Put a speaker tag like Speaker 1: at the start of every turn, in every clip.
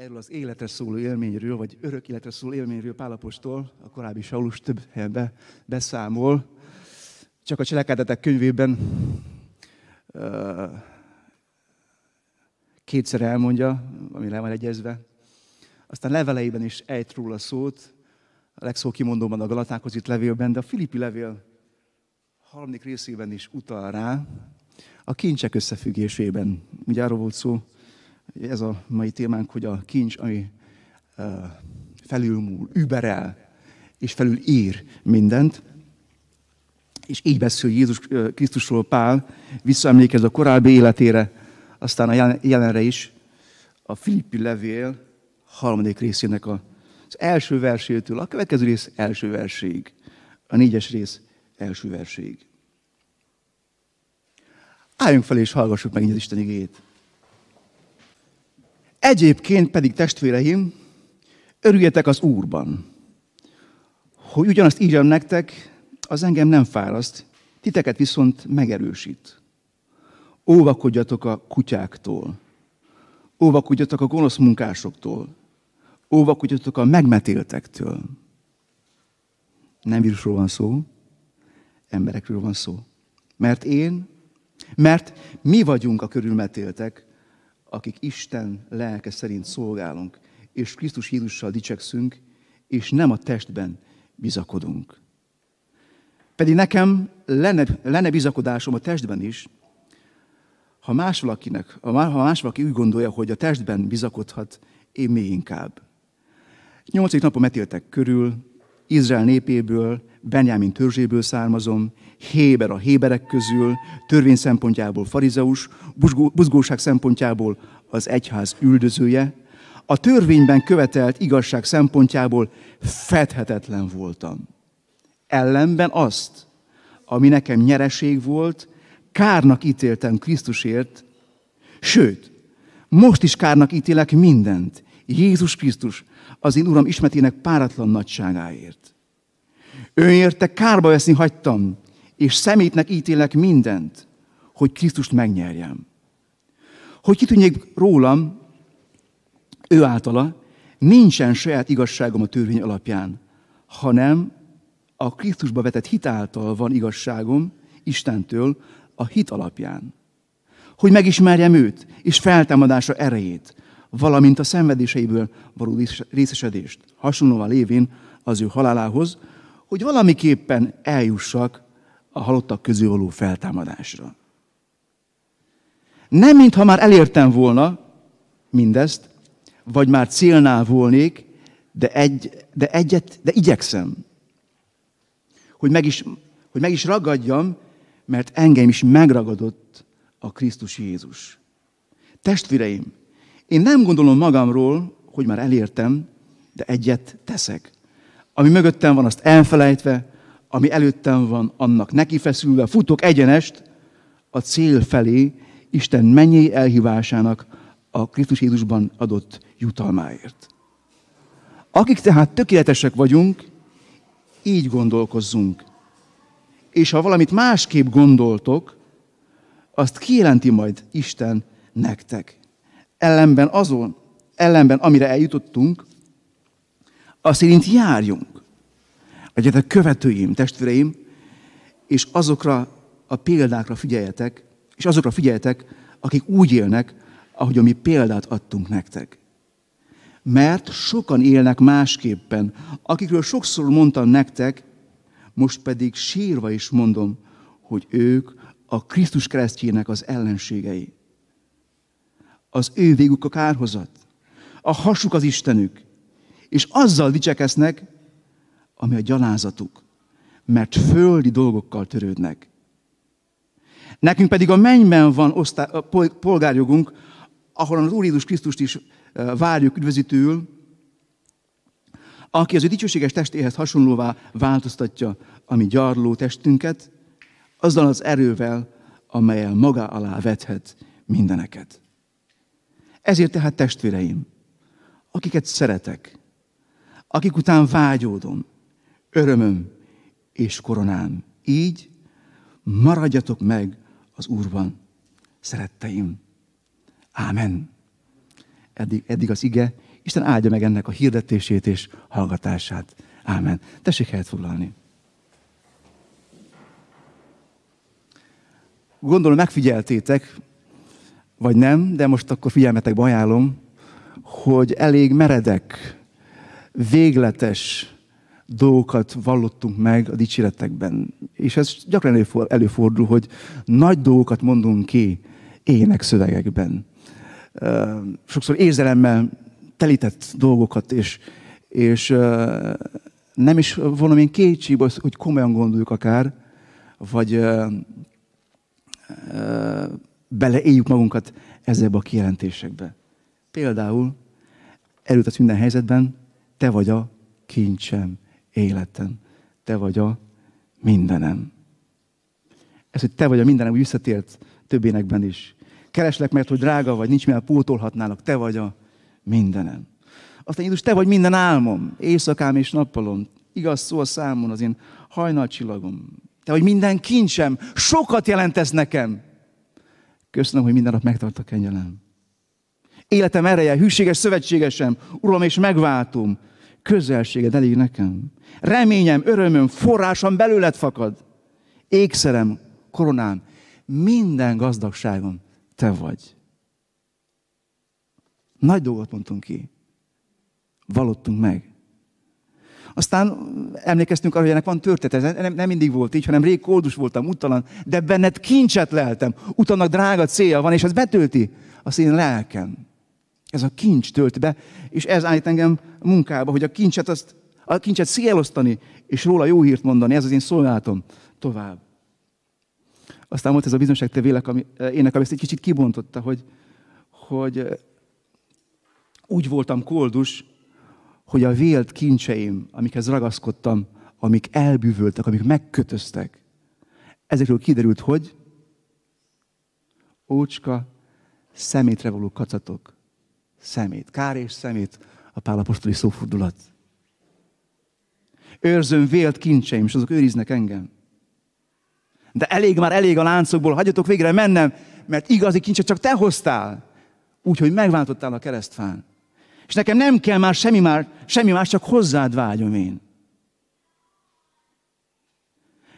Speaker 1: erről az életre szóló élményről, vagy örök életre szóló élményről Pálapostól, a korábbi Saulus több helyen beszámol. Csak a cselekedetek könyvében uh, kétszer elmondja, ami le van egyezve. Aztán leveleiben is ejt róla szót, a legszó kimondóban a Galatákhoz itt levélben, de a Filippi levél harmadik részében is utal rá, a kincsek összefüggésében. Ugye arról volt szó, ez a mai témánk, hogy a kincs, ami felülmúl, überel, és felül ír mindent. És így beszél Jézus Krisztusról Pál, visszaemlékez a korábbi életére, aztán a jelenre is, a Filippi levél harmadik részének a, az első versétől, a következő rész első verséig, a négyes rész első verséig. Álljunk fel és hallgassuk meg az Isten igét. Egyébként pedig testvéreim, örüljetek az Úrban. Hogy ugyanazt írjam nektek, az engem nem fáraszt, titeket viszont megerősít. Óvakodjatok a kutyáktól, óvakodjatok a gonosz munkásoktól, óvakodjatok a megmetéltektől. Nem vírusról van szó, emberekről van szó. Mert én, mert mi vagyunk a körülmetéltek, akik Isten lelke szerint szolgálunk, és Krisztus Jézussal dicsekszünk, és nem a testben bizakodunk. Pedig nekem lenne, lenne bizakodásom a testben is, ha más, valakinek, ha más valaki úgy gondolja, hogy a testben bizakodhat, én még inkább. Nyolcadik napon metéltek körül, Izrael népéből, Benjamin törzséből származom, Héber a Héberek közül, törvény szempontjából farizeus, buzgóság szempontjából az egyház üldözője, a törvényben követelt igazság szempontjából fedhetetlen voltam. Ellenben azt, ami nekem nyereség volt, kárnak ítéltem Krisztusért, sőt, most is kárnak ítélek mindent, Jézus Krisztus, az én Uram ismetének páratlan nagyságáért. Ő érte kárba veszni hagytam, és szemétnek ítélek mindent, hogy Krisztust megnyerjem. Hogy kitűnjék rólam, ő általa, nincsen saját igazságom a törvény alapján, hanem a Krisztusba vetett hit által van igazságom Istentől a hit alapján. Hogy megismerjem őt, és feltámadása erejét, valamint a szenvedéseiből való részesedést, hasonlóan lévén az ő halálához, hogy valamiképpen eljussak a halottak közül való feltámadásra. Nem mintha már elértem volna mindezt, vagy már célnál volnék, de, egy, de egyet, de igyekszem. Hogy meg, is, hogy meg is ragadjam, mert engem is megragadott a Krisztus Jézus. Testvéreim, én nem gondolom magamról, hogy már elértem, de egyet teszek. Ami mögöttem van, azt elfelejtve, ami előttem van, annak nekifeszülve, futok egyenest a cél felé, Isten mennyi elhívásának a Krisztus Jézusban adott jutalmáért. Akik tehát tökéletesek vagyunk, így gondolkozzunk. És ha valamit másképp gondoltok, azt kijelenti majd Isten nektek ellenben azon, ellenben amire eljutottunk, azt szerint járjunk. Legyetek követőim, testvéreim, és azokra a példákra figyeljetek, és azokra figyeljetek, akik úgy élnek, ahogy a mi példát adtunk nektek. Mert sokan élnek másképpen, akikről sokszor mondtam nektek, most pedig sírva is mondom, hogy ők a Krisztus keresztjének az ellenségei az ő végük a kárhozat, a hasuk az Istenük, és azzal dicsekeznek, ami a gyalázatuk, mert földi dolgokkal törődnek. Nekünk pedig a mennyben van osztá- polgárjogunk, ahol az Úr Jézus Krisztust is várjuk üdvözítőül, aki az ő dicsőséges testéhez hasonlóvá változtatja a mi gyarló testünket, azzal az erővel, amelyel maga alá vethet mindeneket. Ezért tehát testvéreim, akiket szeretek, akik után vágyódom, örömöm és koronám, így maradjatok meg az Úrban, szeretteim. Ámen. Eddig, eddig az ige, Isten áldja meg ennek a hirdetését és hallgatását. Ámen. Tessék helyet foglalni. Gondolom megfigyeltétek, vagy nem, de most akkor figyelmetekbe ajánlom, hogy elég meredek, végletes dolgokat vallottunk meg a dicséretekben. És ez gyakran előfordul, hogy nagy dolgokat mondunk ki ének szövegekben. Sokszor érzelemmel telített dolgokat, és, és nem is valamilyen kétségbe, hogy komolyan gondoljuk akár, vagy beleéljük magunkat ezekbe a kijelentésekbe. Például előtt minden helyzetben, te vagy a kincsem, életem, te vagy a mindenem. Ez, hogy te vagy a mindenem, úgy visszatért több énekben is. Kereslek, mert hogy drága vagy, nincs mivel pótolhatnának, te vagy a mindenem. Aztán Jézus, te vagy minden álmom, éjszakám és nappalom. Igaz szó a számon, az én hajnalcsillagom. Te vagy minden kincsem, sokat jelentesz nekem. Köszönöm, hogy minden nap megtartok kenyelem. Életem ereje, hűséges szövetségesem, Uram és megváltom. Közelséged elég nekem. Reményem, örömöm, forrásom belőled fakad. Ékszerem, koronám, minden gazdagságom te vagy. Nagy dolgot mondtunk ki. Valottunk meg. Aztán emlékeztünk arra, hogy ennek van története. Nem, nem mindig volt így, hanem rég koldus voltam, utalan, de benned kincset leltem. Utának drága célja van, és ez betölti az én lelkem. Ez a kincs tölti be, és ez állít engem munkába, hogy a kincset, azt, a kincset szélosztani, és róla jó hírt mondani. Ez az én szolgálatom tovább. Aztán volt ez a bizonságtevő élek, ami, ének, ami ezt egy kicsit kibontotta, hogy, hogy úgy voltam koldus, hogy a vélt kincseim, amikhez ragaszkodtam, amik elbűvöltek, amik megkötöztek, ezekről kiderült, hogy ócska, szemétre való kacatok. Szemét. Kár és szemét a pálapostoli szófordulat. Őrzöm vélt kincseim, és azok őriznek engem. De elég már elég a láncokból, hagyjatok végre mennem, mert igazi kincset csak te hoztál. Úgyhogy megváltottál a keresztfán. És nekem nem kell már semmi, már, semmi más, csak hozzád vágyom én.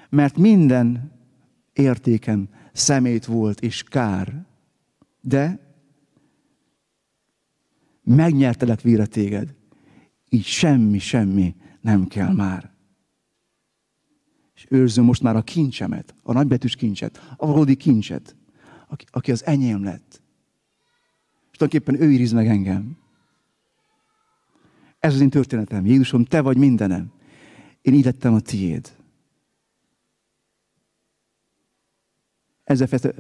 Speaker 1: Mert minden értékem szemét volt és kár. De megnyertelek víre téged. Így semmi, semmi nem kell már. És őrzöm most már a kincsemet, a nagybetűs kincset, a valódi kincset, aki, aki az enyém lett. És tulajdonképpen ő íriz meg engem. Ez az én történetem. Jézusom, te vagy mindenem. Én így lettem a tiéd. Ezzel fejezte,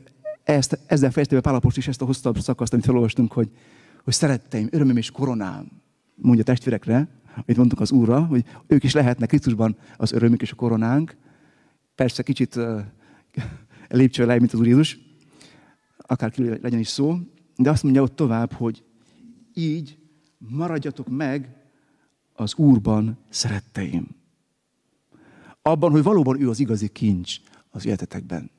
Speaker 1: ezt, ezzel fejezte be Pálapost is ezt a hosszabb szakaszt, amit felolvastunk, hogy, hogy szeretteim, örömöm és koronám, mondja testvérekre, amit mondtuk az Úrra, hogy ők is lehetnek Krisztusban az örömük és a koronánk. Persze kicsit uh, lépcsővel mint az Úr Jézus, akárki legyen is szó, de azt mondja ott tovább, hogy így maradjatok meg az Úrban szeretteim. Abban, hogy valóban ő az igazi kincs az életetekben.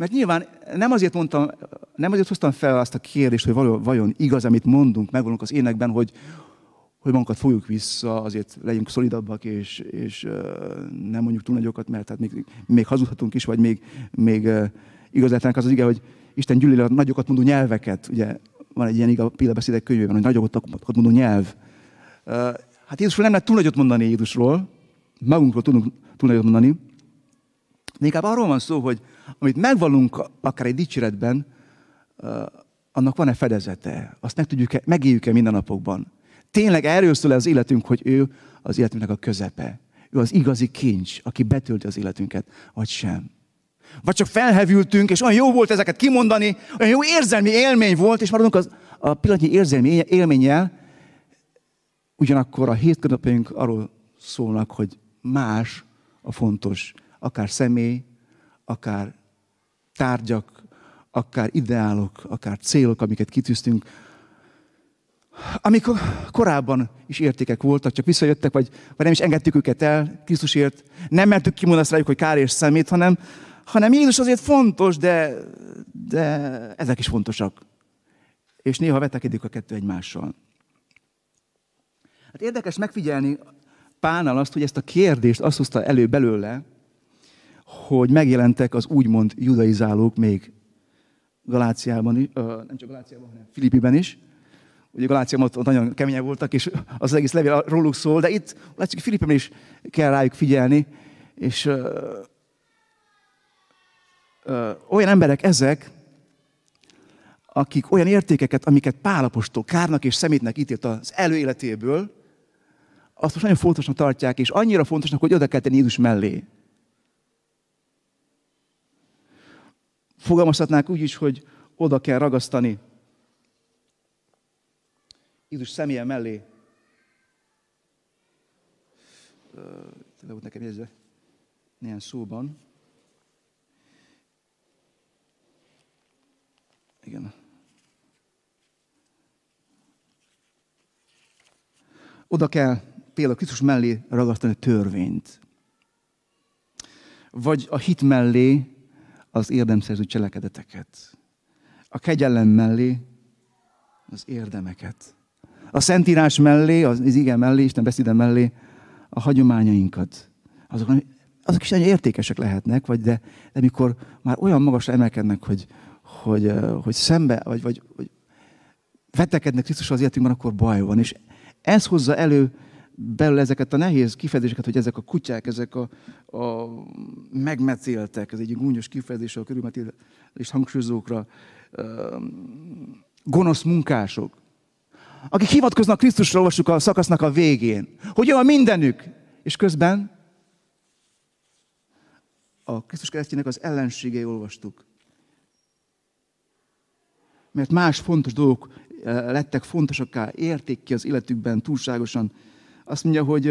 Speaker 1: Mert nyilván nem azért mondtam, nem azért hoztam fel azt a kérdést, hogy vajon, vajon igaz, amit mondunk, megvalunk az énekben, hogy, hogy magunkat fogjuk vissza, azért legyünk szolidabbak, és, és nem mondjuk túl nagyokat, mert hát még, még hazudhatunk is, vagy még, még uh, igazátlanak az az ige, hogy Isten gyűlöli a nagyokat mondó nyelveket. Ugye van egy ilyen igaz példabeszédek könyvében, hogy nagyokat mondó nyelv. Uh, Hát Jézusról nem lehet túl nagyot mondani Jézusról, magunkról tudunk túl nagyot mondani, de inkább arról van szó, hogy amit megvalunk akár egy dicséretben, annak van-e fedezete? Azt meg tudjuk-e, megéljük-e minden napokban? Tényleg erről szól az életünk, hogy ő az életünknek a közepe. Ő az igazi kincs, aki betölti az életünket, vagy sem. Vagy csak felhevültünk, és olyan jó volt ezeket kimondani, olyan jó érzelmi élmény volt, és maradunk az, a pillanatnyi érzelmi élménnyel, Ugyanakkor a hétköznapjaink arról szólnak, hogy más a fontos, akár személy, akár tárgyak, akár ideálok, akár célok, amiket kitűztünk, amik korábban is értékek voltak, csak visszajöttek, vagy, vagy nem is engedtük őket el Krisztusért. Nem mertük kimondani rájuk, hogy kár és szemét, hanem, hanem Jézus azért fontos, de, de ezek is fontosak. És néha vetekedik a kettő egymással. Hát érdekes megfigyelni Pánál azt, hogy ezt a kérdést azt hozta elő belőle, hogy megjelentek az úgymond judaizálók még Galáciában, nem csak Galáciában, hanem Filippiben is. Ugye Galáciában ott, nagyon keményen voltak, és az, az egész levél róluk szól, de itt látszik, Filippiben is kell rájuk figyelni, és ö, ö, olyan emberek ezek, akik olyan értékeket, amiket Pálapostól kárnak és szemétnek ítélt az előéletéből, azt most nagyon fontosnak tartják, és annyira fontosnak, hogy oda kell tenni Jézus mellé. Fogalmazhatnák úgy is, hogy oda kell ragasztani Jézus személye mellé. Le volt nekem jegyzve néhány szóban. Igen. Oda kell például Krisztus mellé ragasztani a törvényt. Vagy a hit mellé az érdemszerző cselekedeteket. A kegyelem mellé az érdemeket. A Szentírás mellé, az, az igen mellé, Isten beszéde mellé a hagyományainkat. Azok, azok is nagyon értékesek lehetnek, vagy de, de mikor már olyan magasra emelkednek, hogy, hogy, hogy szembe, vagy, vagy, vagy vetekednek Krisztus az életünkben, akkor baj van. És ez hozza elő belül ezeket a nehéz kifejezéseket, hogy ezek a kutyák, ezek a, a megmetéltek, ez egy gúnyos kifejezés a körülmetélés hangsúlyozókra, gonosz munkások, akik hivatkoznak Krisztusra, olvassuk a szakasznak a végén, hogy a mindenük, és közben a Krisztus keresztjének az ellenségei olvastuk. Mert más fontos dolgok lettek fontosakká, érték ki az életükben túlságosan, azt mondja, hogy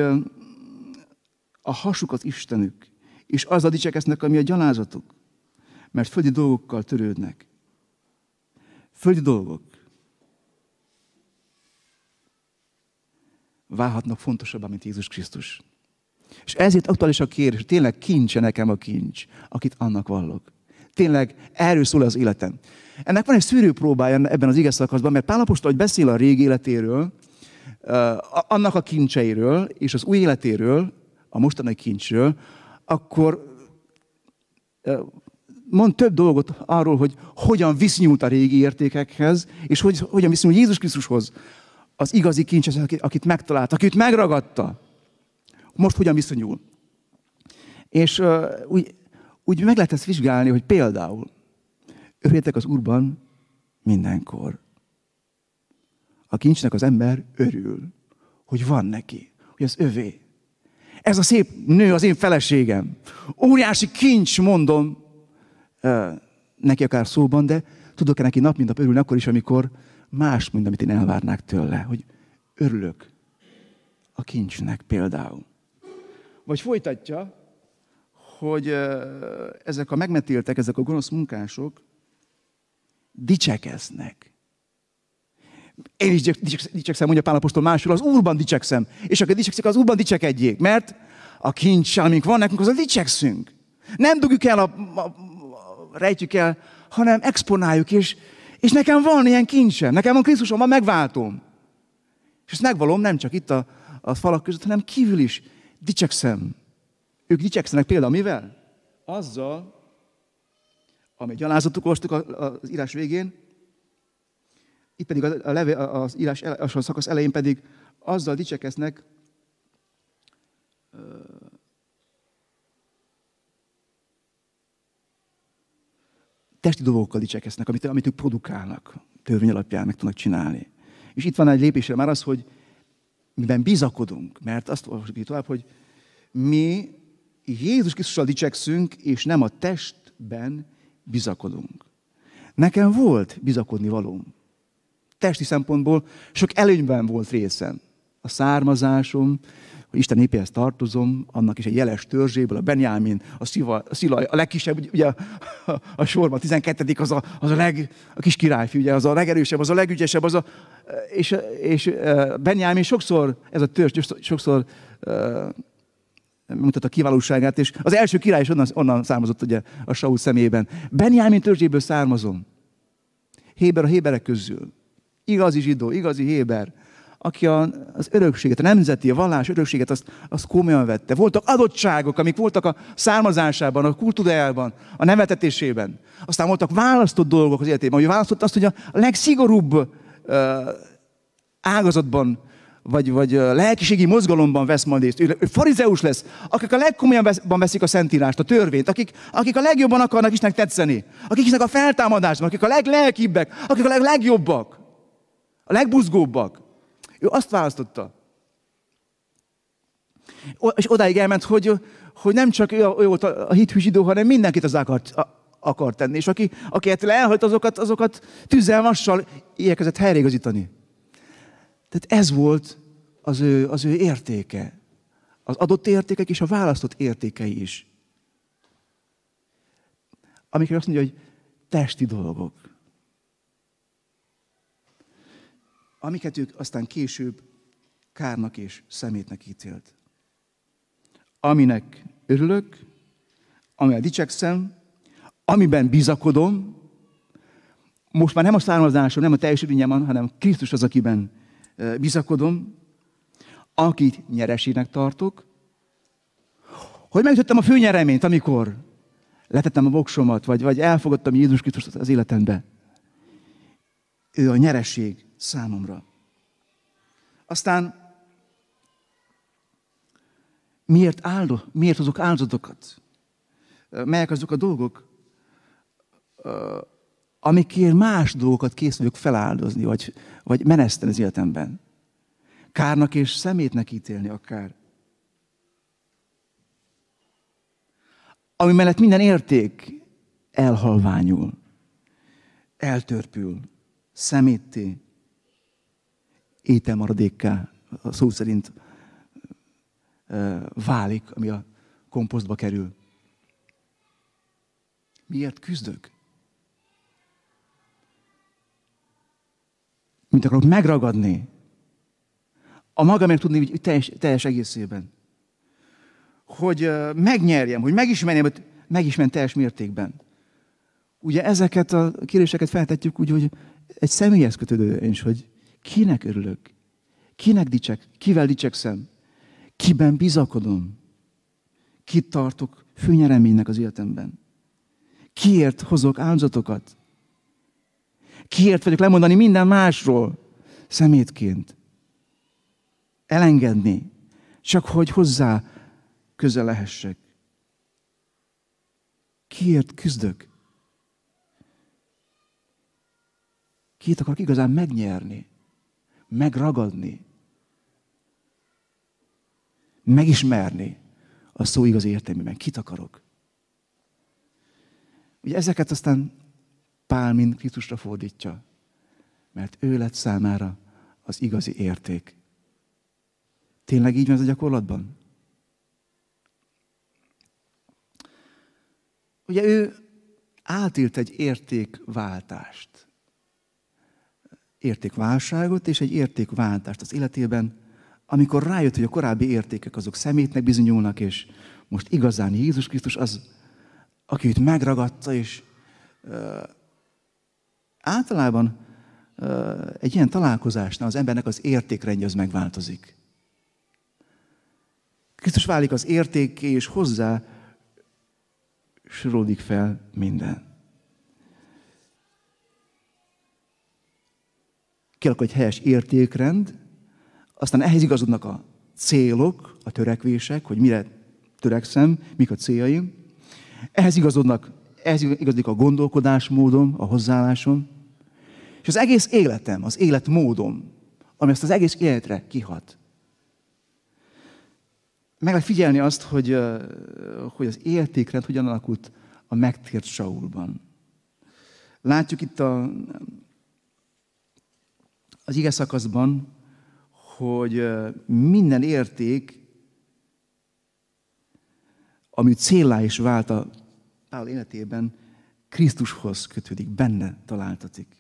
Speaker 1: a hasuk az Istenük, és az a dicsekeznek, ami a gyalázatuk, mert földi dolgokkal törődnek. Földi dolgok. Válhatnak fontosabbá, mint Jézus Krisztus. És ezért aktuális a kérdés, tényleg kincse nekem a kincs, akit annak vallok. Tényleg erről szól az életem. Ennek van egy szűrőpróbája ebben az igaz szakaszban, mert Pálapostól, hogy beszél a régi életéről, annak a kincseiről és az új életéről, a mostani kincsről, akkor mond több dolgot arról, hogy hogyan viszonyult a régi értékekhez, és hogy, hogyan viszonyult Jézus Krisztushoz, az igazi kincshez, akit megtalált, akit megragadta. Most hogyan viszonyul. És úgy, úgy meg lehet ezt vizsgálni, hogy például örüljetek az Úrban mindenkor. A kincsnek az ember örül, hogy van neki, hogy az övé. Ez a szép nő az én feleségem. Óriási kincs, mondom, neki akár szóban, de tudok-e neki nap, mint nap örülni akkor is, amikor más, mint amit én elvárnák tőle, hogy örülök a kincsnek például. Vagy folytatja, hogy ezek a megmetéltek, ezek a gonosz munkások dicsekeznek. Én is dicsekszem, mondja Pál Apostol máshol, az Úrban dicsekszem. És aki dicsekszik, az Úrban dicsekedjék. Mert a kincs, amink van nekünk, az a dicsekszünk. Nem dugjuk el, a, a, a, rejtjük el, hanem exponáljuk, és, és nekem van ilyen kincsem, nekem van Krisztusom, van megváltom. És ezt megvalom nem csak itt a, a falak között, hanem kívül is. Dicsekszem. Ők dicsekszenek például mivel? Azzal, ami gyalázatuk olvastuk az írás végén, itt pedig a, levé, az írás a szakasz elején pedig azzal dicsekeznek, testi dolgokkal dicsekeznek, amit, amit ők produkálnak, törvény alapján meg tudnak csinálni. És itt van egy lépésre már az, hogy miben bizakodunk, mert azt olvasjuk tovább, hogy mi Jézus Krisztussal dicsekszünk, és nem a testben bizakodunk. Nekem volt bizakodni valóm testi szempontból sok előnyben volt részem. A származásom, hogy Isten népéhez tartozom, annak is egy jeles törzséből, a Benjamin, a, Sziva, a Szilaj, a legkisebb, ugye a, a, a sorban, a 12. az a, az a, leg, a kis királyfi, ugye, az a legerősebb, az a legügyesebb, az a, és, és Benjamin sokszor, ez a törzs sokszor uh, mutat a kiválóságát, és az első király is onnan, onnan származott ugye a Saul szemében. Benjamin törzséből származom. Héber a héberek közül igazi zsidó, igazi héber, aki az örökséget, a nemzeti, a vallás örökséget, azt, azt komolyan vette. Voltak adottságok, amik voltak a származásában, a kultúrájában, a nevetetésében. Aztán voltak választott dolgok az életében, hogy választott azt, hogy a legszigorúbb uh, ágazatban, vagy, vagy lelkiségi mozgalomban vesz majd részt. Ő, ő farizeus lesz, akik a legkomolyabban veszik a szentírást, a törvényt, akik, akik a legjobban akarnak Istennek tetszeni, akik hisznek a feltámadásban, akik a leglelkibbek, akik a legjobbak, a legbuzgóbbak. Ő azt választotta. És odáig elment, hogy, hogy nem csak ő, ő volt a hithű zsidó, hanem mindenkit az akart, akart tenni. És aki, aki ettől elhalt, azokat, azokat tűzzel, vassal igyekezett helyreigazítani. Tehát ez volt az ő, az ő értéke. Az adott értékek és a választott értékei is. Amikor azt mondja, hogy testi dolgok. Amiket ők aztán később kárnak és szemétnek ítélt. Aminek örülök, amivel dicsekszem, amiben bizakodom, most már nem a származásom, nem a teljes hanem Krisztus az, akiben bizakodom, akit nyeresének tartok, hogy megütöttem a főnyereményt, amikor letettem a voksomat, vagy, vagy elfogadtam Jézus Krisztust az életembe. Ő a nyereség számomra. Aztán miért, áldo, miért hozok áldozatokat? Melyek azok a dolgok, amikért más dolgokat kész vagyok feláldozni, vagy, vagy meneszteni az életemben. Kárnak és szemétnek ítélni akár. Ami mellett minden érték elhalványul, eltörpül, szemétté, ételmaradékká, szó szerint válik, ami a komposztba kerül. Miért küzdök? mint akarok megragadni. A magamért tudni hogy teljes, teljes egészében. Hogy megnyerjem, hogy megismerjem, hogy megismerjem teljes mértékben. Ugye ezeket a kéréseket feltetjük úgy, hogy egy személyhez kötődő is, hogy kinek örülök, kinek dicsek, kivel dicsekszem, kiben bizakodom, kit tartok főnyereménynek az életemben. Kiért hozok áldozatokat? Kiért vagyok lemondani minden másról szemétként? Elengedni, csak hogy hozzá közel lehessek. Kiért küzdök? Kit akarok igazán megnyerni, megragadni, megismerni a szó igaz értelmében. Kit akarok? Ugye ezeket aztán Pál mind Krisztusra fordítja, mert ő lett számára az igazi érték. Tényleg így van ez a gyakorlatban? Ugye ő átélt egy értékváltást. Értékválságot és egy értékváltást az életében, amikor rájött, hogy a korábbi értékek azok szemétnek bizonyulnak, és most igazán Jézus Krisztus az, aki őt megragadta, és Általában egy ilyen találkozásnál az embernek az értékrendje az megváltozik. Krisztus válik az értéké, és hozzá sorolódik fel minden. Kialakul egy helyes értékrend, aztán ehhez igazodnak a célok, a törekvések, hogy mire törekszem, mik a céljaim. Ehhez igazodnak ez igazik a gondolkodásmódom, a hozzáállásom, és az egész életem, az életmódom, ami ezt az egész életre kihat. Meg lehet figyelni azt, hogy, hogy az értékrend hogyan alakult a megtért Saulban. Látjuk itt a, az ige szakaszban, hogy minden érték, ami célá is vált a Pál életében Krisztushoz kötődik, benne találtatik.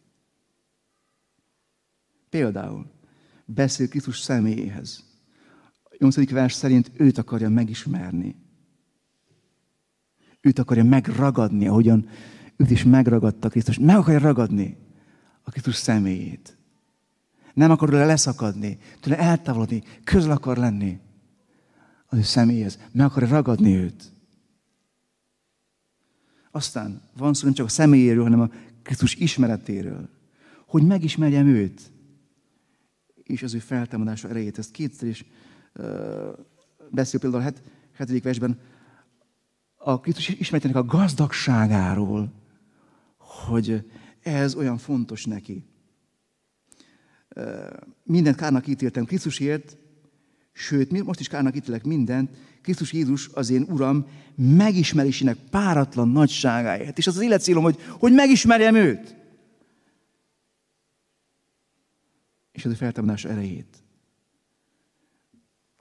Speaker 1: Például beszél Krisztus személyéhez. A 8. vers szerint őt akarja megismerni. Őt akarja megragadni, ahogyan őt is megragadta Krisztus. Meg akarja ragadni a Krisztus személyét. Nem akar tőle leszakadni, tőle eltávolodni, közel akar lenni az ő személyhez. Meg akar ragadni őt. Aztán van szó nem csak a személyéről, hanem a Krisztus ismeretéről. Hogy megismerjem őt, és az ő feltámadása erejét. Ezt kétszer is uh, beszél például a het, hetedik versben a Krisztus ismeretének a gazdagságáról, hogy ez olyan fontos neki. Mindent kárnak ítéltem Krisztusért, sőt, most is kárnak ítélek mindent, Krisztus Jézus az én Uram megismerésének páratlan nagyságáért. És az az életcélom, hogy, hogy megismerjem őt. És az a feltámadás erejét.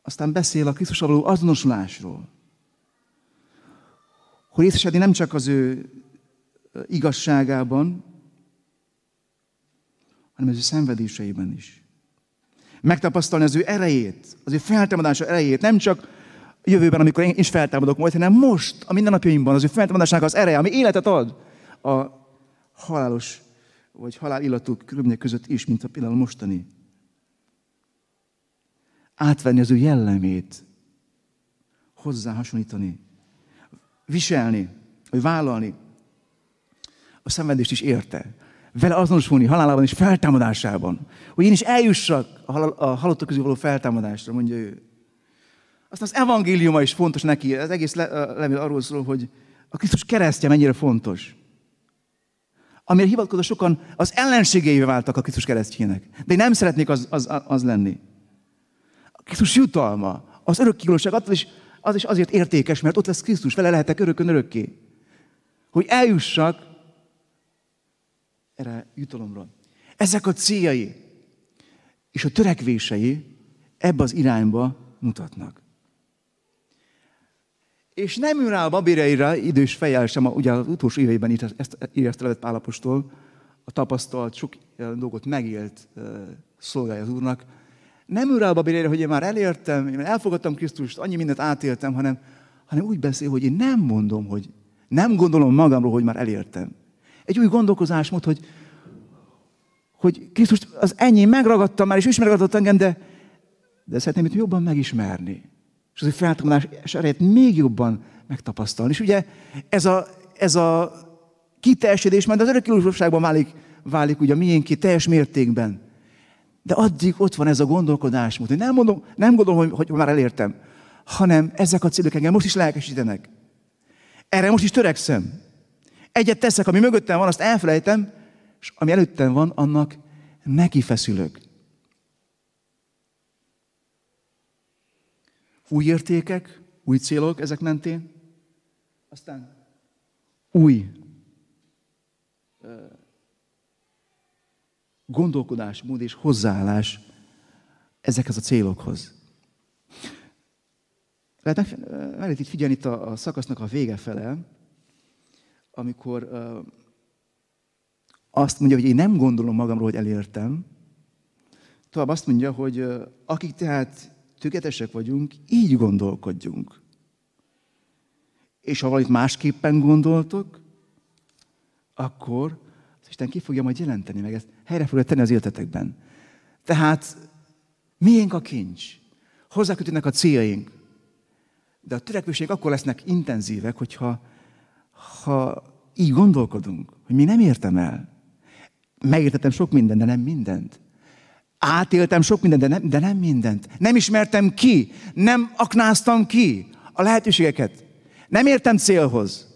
Speaker 1: Aztán beszél a Krisztus való azonosulásról. Hogy részesedni nem csak az ő igazságában, hanem az ő szenvedéseiben is. Megtapasztalni az ő erejét, az ő feltámadása erejét, nem csak jövőben, amikor én is feltámadok majd, hanem most, a mindennapjaimban, az ő feltámadásnak az ereje, ami életet ad a halálos vagy halál illatú körülmények között is, mint a például mostani. Átvenni az ő jellemét, hozzá hasonlítani, viselni, vagy vállalni. A szenvedést is érte. Vele azonosulni halálában és feltámadásában. Hogy én is eljussak a, hal- a halottak közül való feltámadásra, mondja ő. Aztán az evangéliuma is fontos neki. Az egész levél arról szól, hogy a Krisztus keresztje mennyire fontos. Amire hivatkozva sokan az ellenségeivé váltak a Krisztus keresztjének. De én nem szeretnék az, az, az lenni. A Krisztus jutalma, az örökkigolóság attól is, az is azért értékes, mert ott lesz Krisztus, vele lehetek örökön örökké. Hogy eljussak erre jutalomra. Ezek a céljai és a törekvései ebbe az irányba mutatnak. És nem ül rá a babéreire idős fejjel sem, ugye az utolsó éveiben írt ezt, írja ezt levet Pálapostól, a tapasztalt, sok dolgot megélt szolgálja az Úrnak. Nem ül rá a babéreire, hogy én már elértem, én elfogadtam Krisztust, annyi mindent átéltem, hanem, hanem úgy beszél, hogy én nem mondom, hogy nem gondolom magamról, hogy már elértem. Egy új gondolkozásmód, hogy, hogy Krisztust az ennyi megragadtam már, és ő is megragadott engem, de, de szeretném őt jobban megismerni és az ő feltámadás erejét még jobban megtapasztalni. És ugye ez a, ez a kiteljesedés majd az örökkévalóságban válik, válik ugye a miénké teljes mértékben. De addig ott van ez a gondolkodásmód, hogy nem, mondom, nem gondolom, hogy, hogy már elértem, hanem ezek a célok engem most is lelkesítenek. Erre most is törekszem. Egyet teszek, ami mögöttem van, azt elfelejtem, és ami előttem van, annak neki feszülök. Új értékek, új célok ezek mentén, aztán új gondolkodásmód és hozzáállás ezekhez a célokhoz. Lehet, meg lehet itt figyelni itt a, a szakasznak a vége fele, amikor azt mondja, hogy én nem gondolom magamról, hogy elértem, tovább azt mondja, hogy akik tehát tökéletesek vagyunk, így gondolkodjunk. És ha valamit másképpen gondoltok, akkor az Isten ki fogja majd jelenteni, meg ezt helyre fogja tenni az életetekben. Tehát miénk a kincs? Hozzákötőnek a céljaink. De a törekvéseink akkor lesznek intenzívek, hogyha ha így gondolkodunk, hogy mi nem értem el. Megértettem sok mindent, de nem mindent. Átéltem sok mindent, de nem, de nem mindent. Nem ismertem ki, nem aknáztam ki a lehetőségeket. Nem értem célhoz,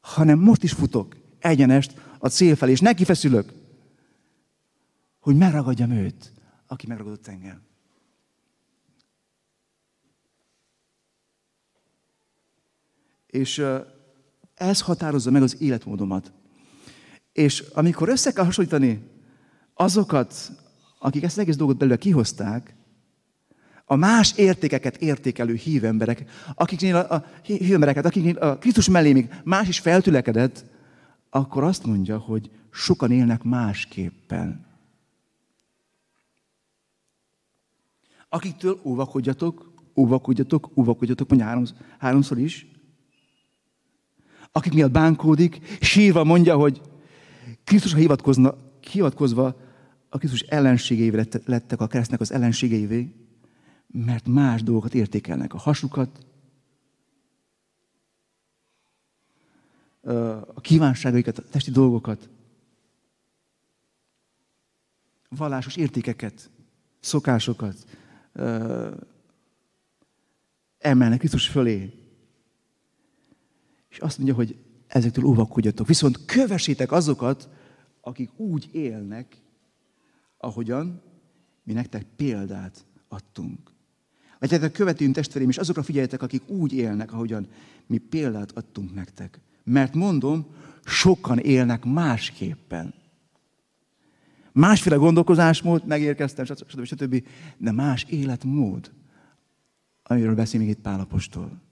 Speaker 1: hanem most is futok egyenest a cél felé, és neki feszülök, hogy megragadjam őt, aki megragadott engem. És ez határozza meg az életmódomat. És amikor össze kell hasonlítani azokat akik ezt az egész dolgot belőle kihozták, a más értékeket értékelő hívemberek, akiknél a, a hívembereket, akiknél a Krisztus mellé még más is feltülekedett, akkor azt mondja, hogy sokan élnek másképpen. Akiktől óvakodjatok, óvakodjatok, óvakodjatok, mondja három, háromszor is. Akik miatt bánkódik, sírva mondja, hogy Krisztusra hivatkozna, hivatkozva a Krisztus ellenségeivé lettek a keresztnek az ellenségeivé, mert más dolgokat értékelnek. A hasukat, a kívánságaikat, a testi dolgokat, vallásos értékeket, szokásokat emelnek Krisztus fölé. És azt mondja, hogy ezektől óvakodjatok. Viszont kövessétek azokat, akik úgy élnek, ahogyan mi nektek példát adtunk. Legyetek követőink testvéreim, és azokra figyeljetek, akik úgy élnek, ahogyan mi példát adtunk nektek. Mert mondom, sokan élnek másképpen. Másféle gondolkozásmód, megérkeztem, stb. stb. De más életmód, amiről beszél még itt Pálapostól.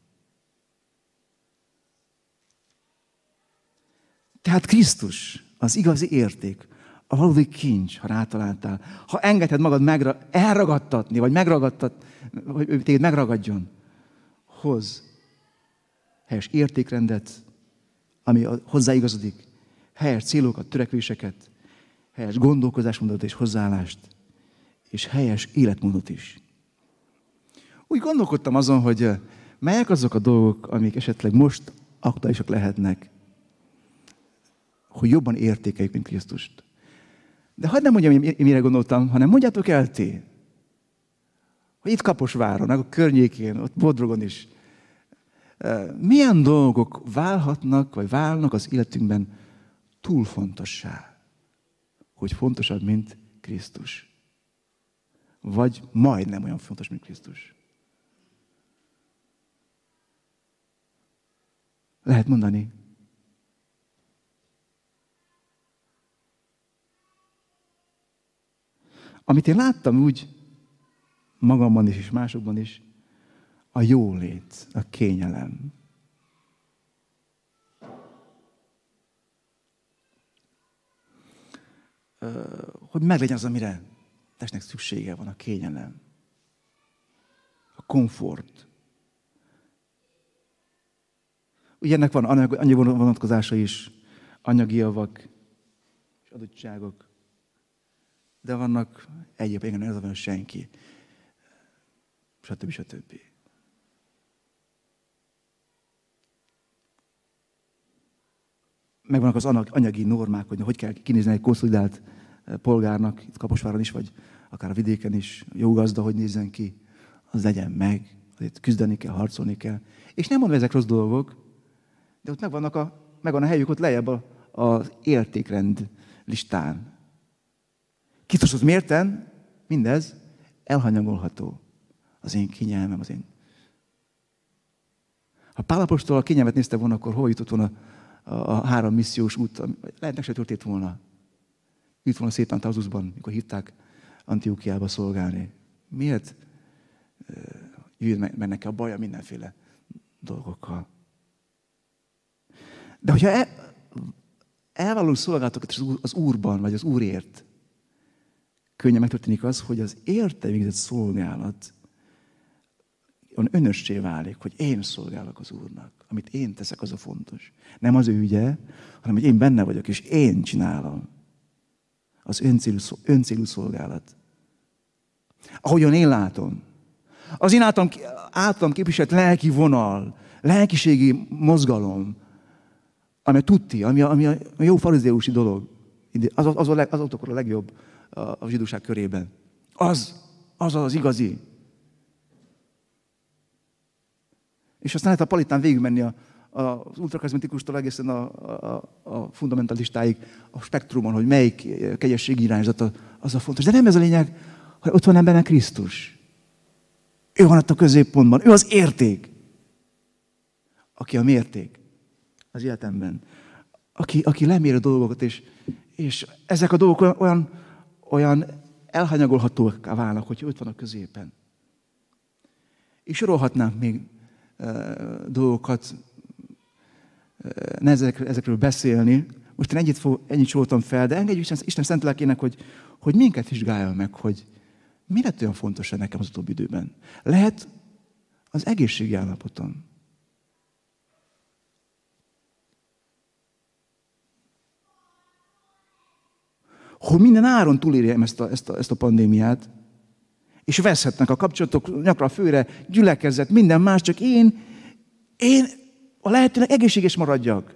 Speaker 1: Tehát Krisztus az igazi érték, a valódi kincs, ha rátaláltál. Ha engedhed magad megra, elragadtatni, vagy megragadtat, vagy téged megragadjon, hoz helyes értékrendet, ami hozzáigazodik, helyes célokat, törekvéseket, helyes gondolkozásmódot és hozzáállást, és helyes életmódot is. Úgy gondolkodtam azon, hogy melyek azok a dolgok, amik esetleg most aktuálisak lehetnek, hogy jobban értékeljük, mint Krisztust. De hagyd nem mondjam, hogy mire gondoltam, hanem mondjátok el ti, hogy itt Kaposváron, a környékén, ott Bodrogon is, milyen dolgok válhatnak, vagy válnak az életünkben túl fontossá, hogy fontosabb, mint Krisztus. Vagy majdnem olyan fontos, mint Krisztus. Lehet mondani. Amit én láttam úgy magamban is, és másokban is, a jólét, a kényelem. Hogy meglegyen az, amire testnek szüksége van, a kényelem. A komfort. Ugye ennek van annyi vonatkozása is, anyagi javak és adottságok. De vannak egyéb, igen, ez van senki. Stb. stb. megvannak az anyagi normák, hogy hogy kell kinézni egy konszolidált eh, polgárnak, itt Kaposváron is, vagy akár a vidéken is, jó gazda, hogy nézzen ki, az legyen meg, azért küzdeni kell, harcolni kell. És nem mondom, ezek rossz dolgok, de ott megvannak a, megvan a helyük ott lejjebb az értékrend listán. Krisztus az mérten, mindez elhanyagolható. Az én kényelmem, az én... Ha Pálapostól a kényelmet nézte volna, akkor hol jutott volna a három missziós út, lehetnek se történt volna. Itt volna szépen Tazuszban, mikor hívták Antiokiába szolgálni. Miért jöjjön meg neki a baja mindenféle dolgokkal? De hogyha el, elvállalunk szolgálatokat az Úrban, vagy az Úrért, könnyen megtörténik az, hogy az érte végzett szolgálat önössé válik, hogy én szolgálok az Úrnak. Amit én teszek, az a fontos. Nem az ő ügye, hanem hogy én benne vagyok, és én csinálom. Az öncélú, öncélú szolgálat. Ahogyan én látom. Az én általam, általam képviselt lelki vonal, lelkiségi mozgalom, ami a tutti, ami a, ami a jó farizeusi dolog. Az, az, a, leg, az a legjobb a, zsidóság körében. Az, az az igazi. És aztán lehet a palitán végigmenni a, a, az ultrakezmetikustól egészen a, a, a fundamentalistáig, a spektrumon, hogy melyik kegyesség irányzata az a fontos. De nem ez a lényeg, hogy ott van embernek Krisztus. Ő van ott a középpontban, ő az érték, aki a mérték az életemben. Aki, aki lemér a dolgokat, és, és ezek a dolgok olyan, olyan elhanyagolhatóak válnak, hogy ott van a középen. És sorolhatnánk még dolgokat, nehéz ezekről beszélni. Most én ennyit, fog, ennyit soroltam fel, de engedjük Isten, Isten szent lelkének, hogy, hogy minket vizsgálja meg, hogy mi lett olyan fontos nekem az utóbbi időben. Lehet az egészségi állapotom. Hogy minden áron túlérjem ezt a, ezt a, ezt a pandémiát, és veszhetnek a kapcsolatok nyakra főre, gyülekezet, minden más, csak én, én a lehetőleg egészséges maradjak.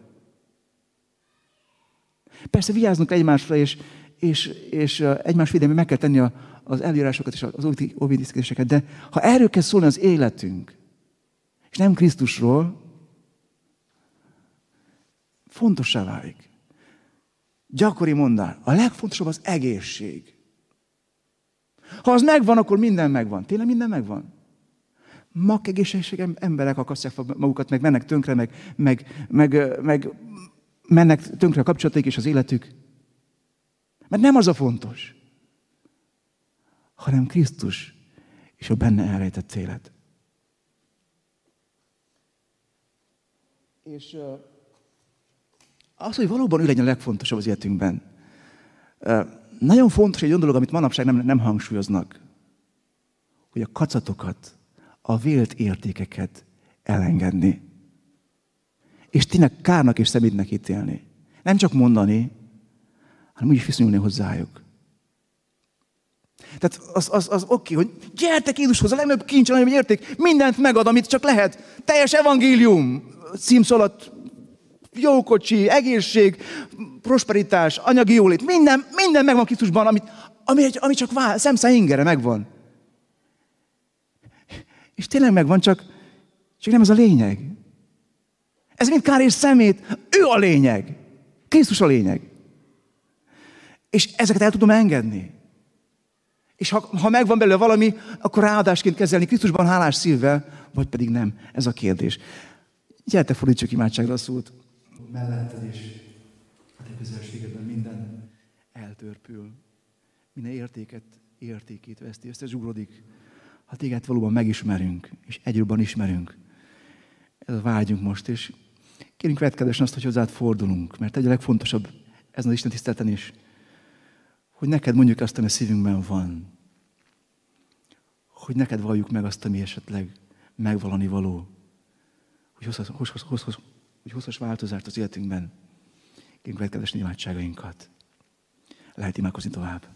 Speaker 1: Persze vigyáznunk egymásra, és, és, és egymás védelmi meg kell tenni az elírásokat és az óvidiszkedéseket, de ha erről kell szólni az életünk, és nem Krisztusról, fontossá válik. Gyakori mondál, a legfontosabb az egészség. Ha az megvan, akkor minden megvan. Tényleg minden megvan? Mak egészség emberek akasztják magukat, meg mennek tönkre, meg, meg, meg, meg mennek tönkre a kapcsolataik és az életük. Mert nem az a fontos, hanem Krisztus és a benne elrejtett élet. És az, hogy valóban ő legyen a legfontosabb az életünkben. Nagyon fontos egy olyan dolog, amit manapság nem, nem hangsúlyoznak, hogy a kacatokat, a vélt értékeket elengedni. És tényleg kárnak és szemétnek ítélni. Nem csak mondani, hanem úgy is viszonyulni hozzájuk. Tehát az, az, az oké, hogy gyertek Jézushoz, a legnagyobb kincs, a legnagyobb érték, mindent megad, amit csak lehet. Teljes evangélium, címszalat, jó kocsi, egészség, prosperitás, anyagi jólét, minden, minden megvan Krisztusban, amit, ami, ami csak vál, szemszá ingere megvan. És tényleg megvan, csak, csak nem ez a lényeg. Ez mind kár és szemét, ő a lényeg. Krisztus a lényeg. És ezeket el tudom engedni. És ha, ha megvan belőle valami, akkor ráadásként kezelni Krisztusban hálás szívvel, vagy pedig nem. Ez a kérdés. Gyertek, fordítsuk imádságra a szót melletted, és a te közelségedben minden eltörpül. Minden értéket, értékét veszti, összezsúrodik. Ha téged valóban megismerünk, és egyről ismerünk, ez a vágyunk most, és kérünk vetkedesen azt, hogy hozzád fordulunk, mert egy a legfontosabb ezen az Isten tisztelten is, hogy neked mondjuk azt, ami a szívünkben van. Hogy neked valljuk meg azt, ami esetleg megvalani való. Hogy hozz, hozz, hozz, hogy hozhass változást az életünkben. Kérünk következő imádságainkat. Lehet imádkozni tovább.